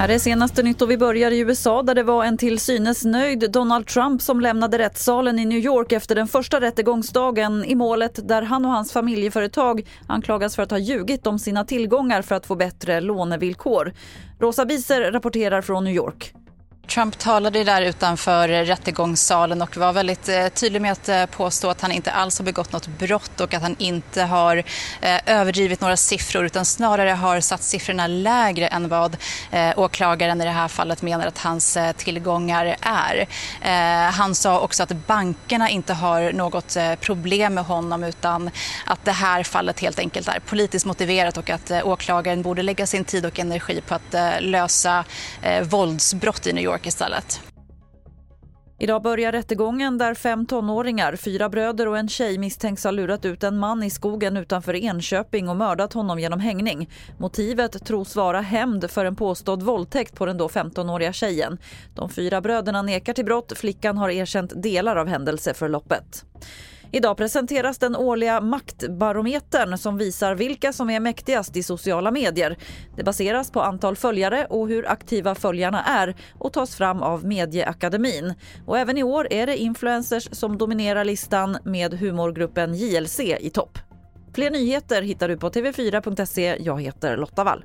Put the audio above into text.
Här är senaste nytt och vi börjar i USA där det var en till synes nöjd Donald Trump som lämnade rättssalen i New York efter den första rättegångsdagen i målet där han och hans familjeföretag anklagas för att ha ljugit om sina tillgångar för att få bättre lånevillkor. Rosa Biser rapporterar från New York. Trump talade där utanför rättegångssalen och var väldigt eh, tydlig med att eh, påstå att han inte alls har begått något brott och att han inte har eh, överdrivit några siffror utan snarare har satt siffrorna lägre än vad åklagaren i det här fallet menar att hans tillgångar är. Han sa också att bankerna inte har något problem med honom utan att det här fallet helt enkelt är politiskt motiverat och att åklagaren borde lägga sin tid och energi på att lösa våldsbrott i New York istället. Idag börjar rättegången där fem tonåringar, fyra bröder och en tjej misstänks ha lurat ut en man i skogen utanför Enköping och mördat honom genom hängning. Motivet tros vara hämnd för en påstådd våldtäkt på den då 15-åriga tjejen. De fyra bröderna nekar till brott. Flickan har erkänt delar av händelseförloppet. Idag presenteras den årliga maktbarometern som visar vilka som är mäktigast i sociala medier. Det baseras på antal följare och hur aktiva följarna är och tas fram av Medieakademin. Och även i år är det influencers som dominerar listan med humorgruppen JLC i topp. Fler nyheter hittar du på tv4.se. Jag heter Lotta Wall.